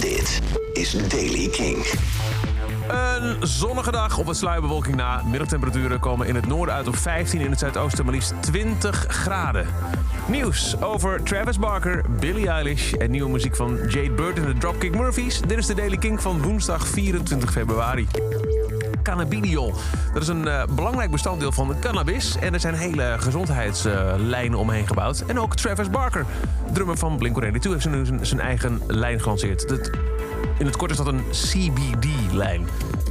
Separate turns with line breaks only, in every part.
Dit is Daily King.
Een zonnige dag op een sluierbewolking na. Middagtemperaturen komen in het noorden uit op 15, in het zuidoosten maar liefst 20 graden. Nieuws over Travis Barker, Billie Eilish en nieuwe muziek van Jade Bird en de Dropkick Murphys. Dit is de Daily King van woensdag 24 februari. Cannabidiol. Dat is een eh, belangrijk bestanddeel van cannabis. En er zijn hele gezondheidslijnen omheen gebouwd. En ook Travis Barker, drummer van Blink-182, heeft nu zijn, zijn eigen lijn gelanceerd. Dat, in het kort is dat een CBD-lijn.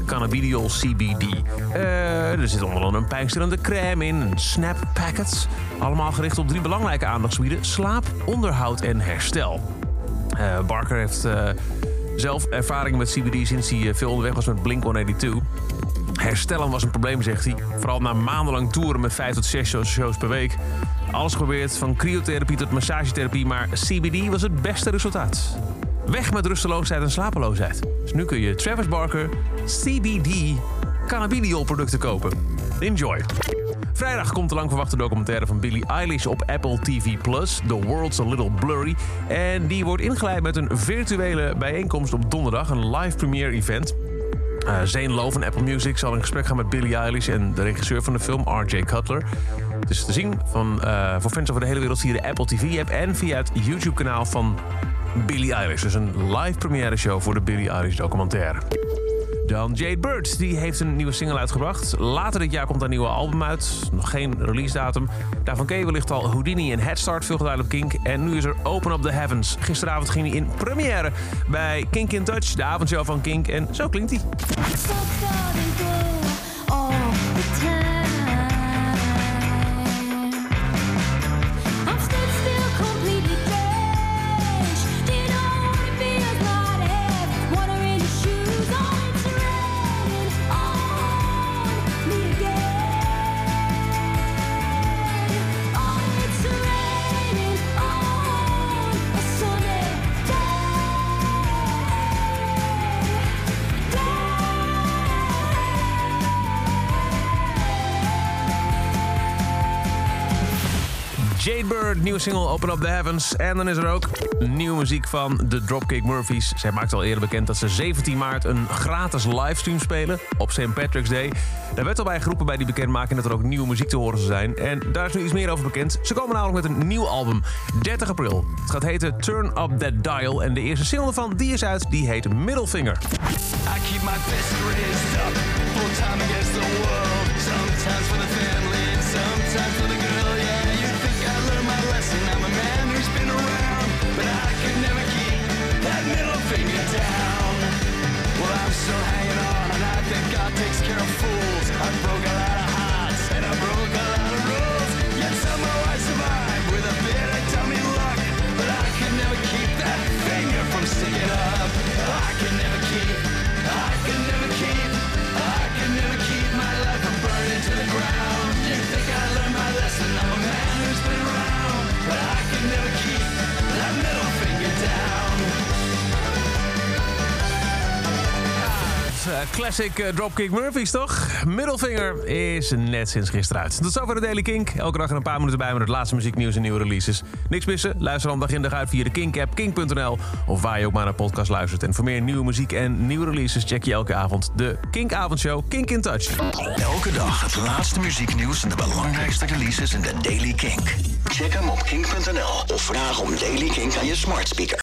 Cannabidiol CBD. Eh, er zit onder andere een pijnstillende crème in, snap packets. Allemaal gericht op drie belangrijke aandachtsgebieden: slaap, onderhoud en herstel. Eh, Barker heeft zelf ervaring met CBD sinds hij eh, veel onderweg was met Blink-182. Herstellen was een probleem, zegt hij. Vooral na maandenlang toeren met vijf tot zes shows- shows per week. Alles geprobeerd, van cryotherapie tot massagetherapie, maar CBD was het beste resultaat. Weg met rusteloosheid en slapeloosheid. Dus nu kun je Travis Barker CBD cannabidiol producten kopen. Enjoy. Vrijdag komt de lang verwachte documentaire van Billie Eilish op Apple TV+. The World's a Little Blurry. En die wordt ingeleid met een virtuele bijeenkomst op donderdag. Een live premiere event. Eh Zane Lowe van Apple Music zal in gesprek gaan met Billie Eilish en de regisseur van de film, R.J. Cutler. Het is te zien van, eh, voor fans over de hele wereld via de Apple TV-app en via het YouTube-kanaal van Billie Eilish. Dus een live première show voor de Billie Eilish documentaire. Dan Jade Bird, die heeft een nieuwe single uitgebracht. Later dit jaar komt haar nieuwe album uit. Nog geen release datum. Daarvan ken je wellicht al Houdini en Head Start, veel op Kink. En nu is er Open Up the Heavens. Gisteravond ging hij in première bij Kink in Touch, de avondshow van Kink. En zo klinkt hij. Jade Bird, nieuwe single Open Up the Heavens. En dan is er ook nieuwe muziek van de Dropkick Murphys. Zij maakt al eerder bekend dat ze 17 maart een gratis livestream spelen op St. Patrick's Day. Daar werd al bij geroepen bij die bekendmaking dat er ook nieuwe muziek te horen zou zijn. En daar is nu iets meer over bekend. Ze komen namelijk met een nieuw album, 30 april. Het gaat heten Turn Up That Dial. En de eerste single ervan, die is uit, die heet Middelvinger.
I keep my up, full time against the world. Sometimes
Classic eh, Dropkick Murphys, toch? Middelvinger is net sinds gisteren uit. Tot zover de Daily Kink. Elke dag er een paar minuten bij met het laatste muzieknieuws en nieuwe releases. Niks missen? Luister dan dag in dag uit via de Kink-app, kink.nl... of waar je ook maar naar podcast luistert. En voor meer nieuwe muziek en nieuwe releases... check je elke avond de Kink-avondshow Kink in Touch.
Elke dag het laatste muzieknieuws en de belangrijkste releases in de Daily Kink. Check hem op kink.nl of vraag om Daily Kink aan je smart speaker.